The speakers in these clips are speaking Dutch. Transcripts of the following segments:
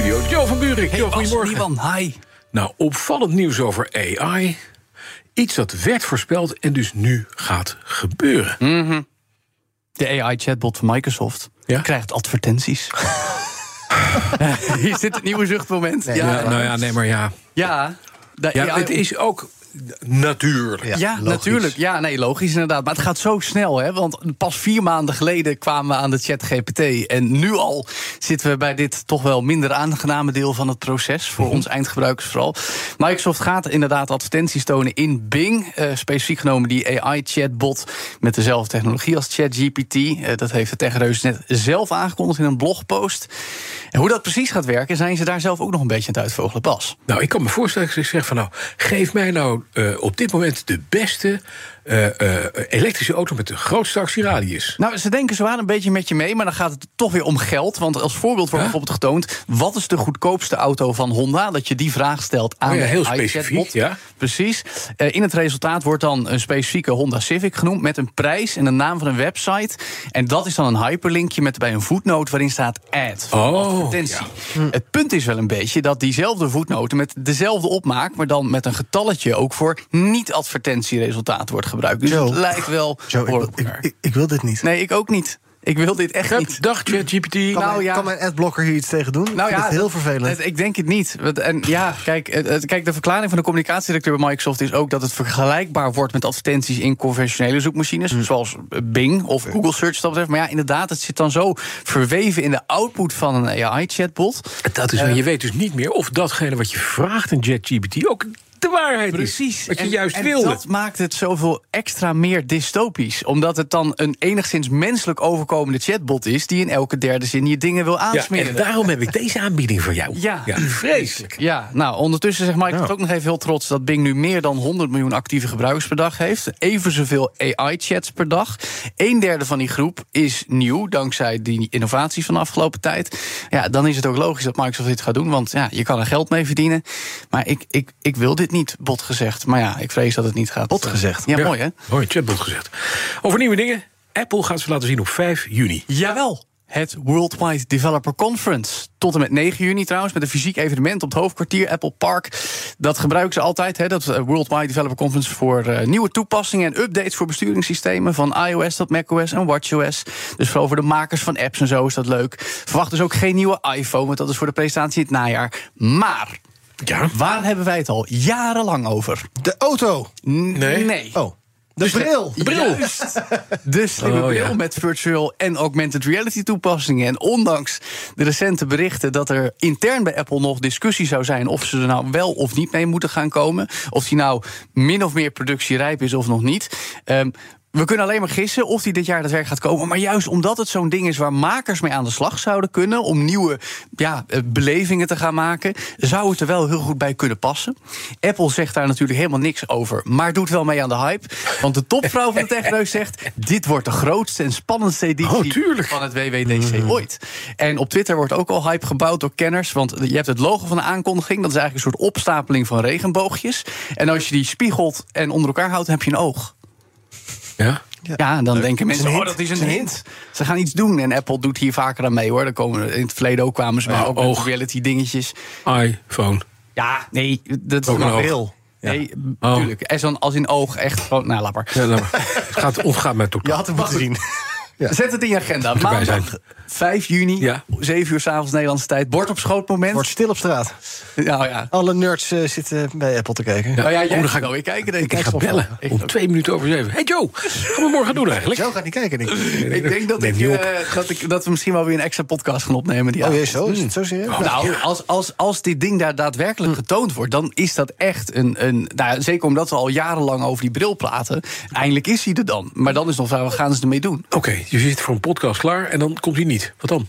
Studio Joe van Buurik. Hey, Bas goedemorgen. Hi. Nou, opvallend nieuws over AI. Iets dat werd voorspeld en dus nu gaat gebeuren. De AI-chatbot van Microsoft Ja? krijgt advertenties. Hier zit het nieuwe zuchtmoment. Ja, ja, nou ja, nee, maar ja. ja, ja het is ook natuurlijk. Ja, natuurlijk. Ja, nee, logisch inderdaad. Maar het gaat zo snel, hè? Want pas vier maanden geleden kwamen we aan de chat GPT. En nu al zitten we bij dit toch wel minder aangename deel van het proces. Voor ons eindgebruikers vooral. Microsoft gaat inderdaad advertenties tonen in Bing. eh, specifiek genomen die AI-chatbot met dezelfde technologie als ChatGPT. Eh, dat heeft de techreus net zelf aangekondigd in een blogpost. En hoe dat precies gaat werken, zijn ze daar zelf ook nog een beetje aan het uitvogelen. Bas. Nou, ik kan me voorstellen dat ik zeg van nou, geef mij nou eh, op dit moment de beste eh, eh, elektrische auto met de grootste actieradius. Nou, ze denken zwaar een beetje met je mee, maar dan gaat het toch weer om geld. Want als voorbeeld wordt bijvoorbeeld getoond... wat is de goedkoopste auto van Honda? Dat je die vraag stelt aan Oh ja, heel specifiek, ja. Precies. In het resultaat wordt dan een specifieke Honda Civic genoemd... met een prijs en de naam van een website. En dat is dan een hyperlinkje met bij een voetnoot... waarin staat ad, Oh, advertentie. Het punt is wel een beetje dat diezelfde voetnoten... met dezelfde opmaak, maar dan met een getalletje... ook voor niet-advertentieresultaat wordt gebruikt. Dus Joe. het lijkt wel... Joe, ik, elkaar. ik, ik, ik wil dit niet. Nee, ik ook niet. Ik wil dit echt niet. Dag ChatGPT. Kan, Nou, mijn, ja. kan mijn adblocker hier iets tegen doen? Nou ja, het heel dat- vervelend. het- ik denk het niet. Want- En ja, kijk, het- het- kijk, de verklaring van de communicatiedirecteur bij Microsoft is ook dat het vergelijkbaar wordt met advertenties in conventionele zoekmachines, Hmm. zoals Bing of Google Search. wat Dat betreft. Maar ja, inderdaad, het zit dan zo verweven in de output van een AI-chatbot. Dat is, je weet dus niet meer of datgene wat je vraagt in ChatGPT ook de waarheid Precies. is. Wat je En- juist en wilde. Dat maakt het zoveel extra meer dystopisch. Omdat het dan een enigszins menselijk overkomende chatbot is... die in elke derde zin je dingen wil Ja, aansmeren. en daarom heb ik deze aanbieding voor jou. Ja. vreselijk. Ja, nou, ondertussen zegt Microsoft ook nog even heel trots... dat Bing nu meer dan 100 miljoen actieve gebruikers per dag heeft. Even zoveel AI-chats per dag. Een derde van die groep is nieuw, dankzij die innovaties van de afgelopen tijd. Ja, dan is het ook logisch dat Microsoft dit gaat doen... want ja, je kan er geld mee verdienen. Maar ik, ik, ik wil dit niet, bot gezegd. Maar ja, ik vrees dat het niet gaat. Bot gezegd. Ja, mooi hè? Mooi, chatbot gezegd. Over nieuwe dingen. Apple gaat ze laten zien op 5 juni. Jawel. Het Worldwide Developer Conference. Tot en met 9 juni trouwens, met een fysiek evenement op het hoofdkwartier Apple Park. Dat gebruiken ze altijd, hè, dat eh, Worldwide Developer Conference... voor eh, nieuwe toepassingen en updates voor besturingssystemen... van iOS tot macOS en watchOS. Dus vooral voor de makers van apps en zo is dat leuk. Verwacht dus ook geen nieuwe iPhone, want dat is voor de presentatie in het najaar. Maar, Ja. waar hebben wij het al jarenlang over? De auto. N- Nee. nee. Oh, de bril. De bril. De slimme Oh, bril ja. met virtual en augmented reality toepassingen. En ondanks de recente berichten dat er intern bij Apple nog discussie zou zijn of ze er nou wel of niet mee moeten gaan komen. Of die nou min of meer productierijp is of nog niet. Ehm, we kunnen alleen maar gissen of die dit jaar daadwerkelijk gaat komen. Maar juist omdat het zo'n ding is waar makers mee aan de slag zouden kunnen. om nieuwe ja, eh, belevingen te gaan maken. zou het er wel heel goed bij kunnen passen. Apple zegt daar natuurlijk helemaal niks over. maar doet wel mee aan de hype. Want de topvrouw van de techneus zegt. dit wordt de grootste en spannendste editie Oh, van het WWDC ooit. En op Twitter wordt ook al hype gebouwd door kenners. Want je hebt het logo van de aankondiging. Dat is eigenlijk een soort opstapeling van regenboogjes. En als je die spiegelt en onder elkaar houdt, heb je een oog. Ja? Ja, en dan denken mensen, oh, dat is een Het hint. Ze gaan iets doen. En Apple doet hier vaker aan mee, hoor. Dan komen, in het verleden ook kwamen ze maar Ja, ook met oog. reality dingetjes. iPhone. Ja, nee, dat is een. Bril. Nee, Oh. natuurlijk. En zo'n als in oog echt gewoon, nou, maar. Ja, laat maar. het gaat, ontgaat mij Je had hem moeten zien. Zet het in je agenda. Maandag zijn. 5 juni, Ja. 7 uur s'avonds Nederlandse tijd. Bord op schoot moment. Wordt stil op straat. Nou ja. Alle nerds eh, zitten bij Apple te kijken. Nou ja, Oh, jij dan ga ik ik- wel weer kijken, denk ik. Ik ga bellen Ik om twee minuten over zeven. Hey Joe, gaan we morgen doen eigenlijk? Zo gaat niet kijken, denk ik. Ik denk dat, ik, eh, dat, ik, dat we misschien wel weer een extra podcast gaan opnemen. Die Oh jee, zo? Is het zo serieus? Nou, als, als, als dit ding daar daadwerkelijk getoond wordt, dan is dat echt een. een nou, zeker omdat we al jarenlang over die bril praten. Eindelijk is hij er dan. Maar dan is nog vraag, wat gaan ze ermee doen? Oké, je zit voor een podcast klaar en dan komt hij niet. Wat dan?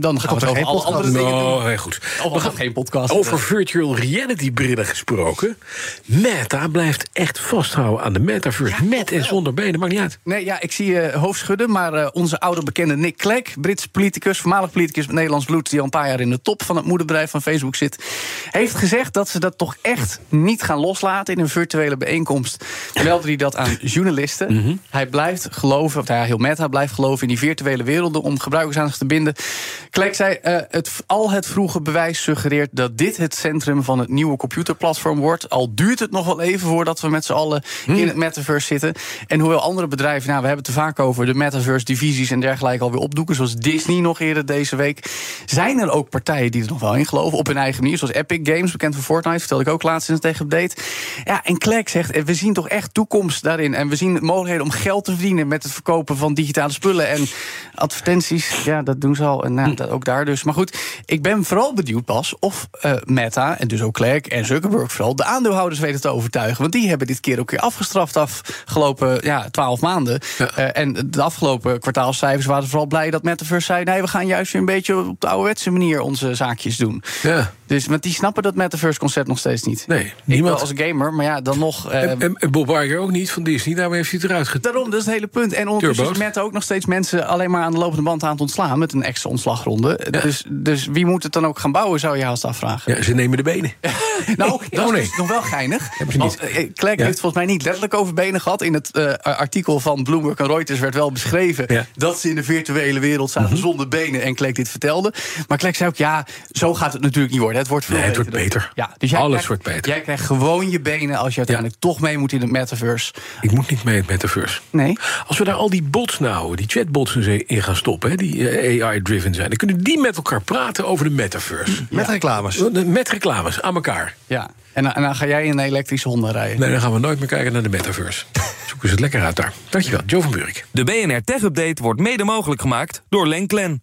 Dan gaan we komt het er over alle andere dingen doen. Goed. Of we gaan geen podcast. Over virtual reality brillen gesproken. Meta blijft echt vasthouden aan de metaverse. met en zonder benen, maakt niet uit. Nee, ja, ik zie je hoofd schudden, maar eh, onze oude bekende Nick Clegg... Brits politicus, voormalig politicus met Nederlands bloed... die al een paar jaar in de top van het moederbedrijf van Facebook zit... heeft gezegd dat ze dat toch echt niet gaan loslaten... in een virtuele bijeenkomst. Meldde hij dat aan journalisten. Hij blijft geloven, of nou ja, heel Meta blijft geloven... in die virtuele werelden om gebruikers aan zich te binden. Clegg zei, eh, het, al het vroege bewijs suggereert... dat dit het centrum van het nieuwe computerplatform wordt. Al duurt het nog wel even voordat we met z'n allen in het metaverse zitten. En hoewel andere bedrijven, nou, we hebben het er vaak over... de metaverse-divisies en dergelijke alweer opdoeken... zoals Disney nog eerder deze week... zijn er ook partijen die er nog wel in geloven... op hun eigen manier, zoals Epic Games, bekend van Fortnite... vertelde ik ook laatst in het update. Ja, en Clegg zegt, eh, we zien toch echt toekomst daarin... en we zien mogelijkheden om geld te verdienen... met het verkopen van digitale spullen en advertenties. Ja, dat doen ze al, en nou, dat ook daar dus. Maar goed, ik ben vooral benieuwd pas of eh, Meta... en dus ook Clegg en Zuckerberg vooral... de aandeelhouders weten te overtuigen. Want die hebben dit keer ook weer afgestraft afgelopen ja, twaalf maanden. Eh, en de afgelopen kwartaalcijfers waren vooral blij dat Metaverse zei... nee, we gaan juist weer een beetje op de ouderwetse manier onze zaakjes doen. Ja. Dus, want die snappen dat Metaverse-concept nog steeds niet. Nee, niemand. als gamer, maar ja, dan nog... eh, En, en, en Bob Iger ook niet van Disney, daarom heeft hij het eruit getrokken. Daarom, dat is het hele punt. En ondertussen is. Meta ook nog steeds mensen alleen maar aan de lopende band aan het ontslaan met een extra ontslagronde. Dus, dus wie moet het dan ook gaan bouwen, zou je haast afvragen. Ja, ze nemen de benen. Nou, dat Oh, is nee. dus nog wel geinig. Want eh, Clegg Ja. heeft volgens mij niet letterlijk over benen gehad. In het eh, artikel van Bloomberg en Reuters werd wel beschreven... Ja. Mhm. dat ze in de virtuele wereld zaten zonder benen. En Clegg dit vertelde. Maar Clegg zei ook, ja, zo gaat het natuurlijk niet worden. Het wordt veel Nee, het beter. wordt beter. Ja, dus jij Alles krijgt, wordt beter. Jij krijgt gewoon je benen als je uiteindelijk toch mee moet in het metaverse. Ik moet niet mee in het metaverse. Nee? Als we daar al die bots nou, die chatbots in gaan stoppen... hè, die eh, AI-driven zijn... dan kunnen die met elkaar praten over de metaverse. Met reclames. Met reclames aan elkaar. Ja. En, dan- en dan ga jij in een elektrische Honda rijden. Nee, dan gaan we nooit meer kijken naar de metaverse. Zoeken ze het lekker uit daar. Dankjewel, Joe van Buurik. De BNR Tech Update wordt mede mogelijk gemaakt door Lenklen.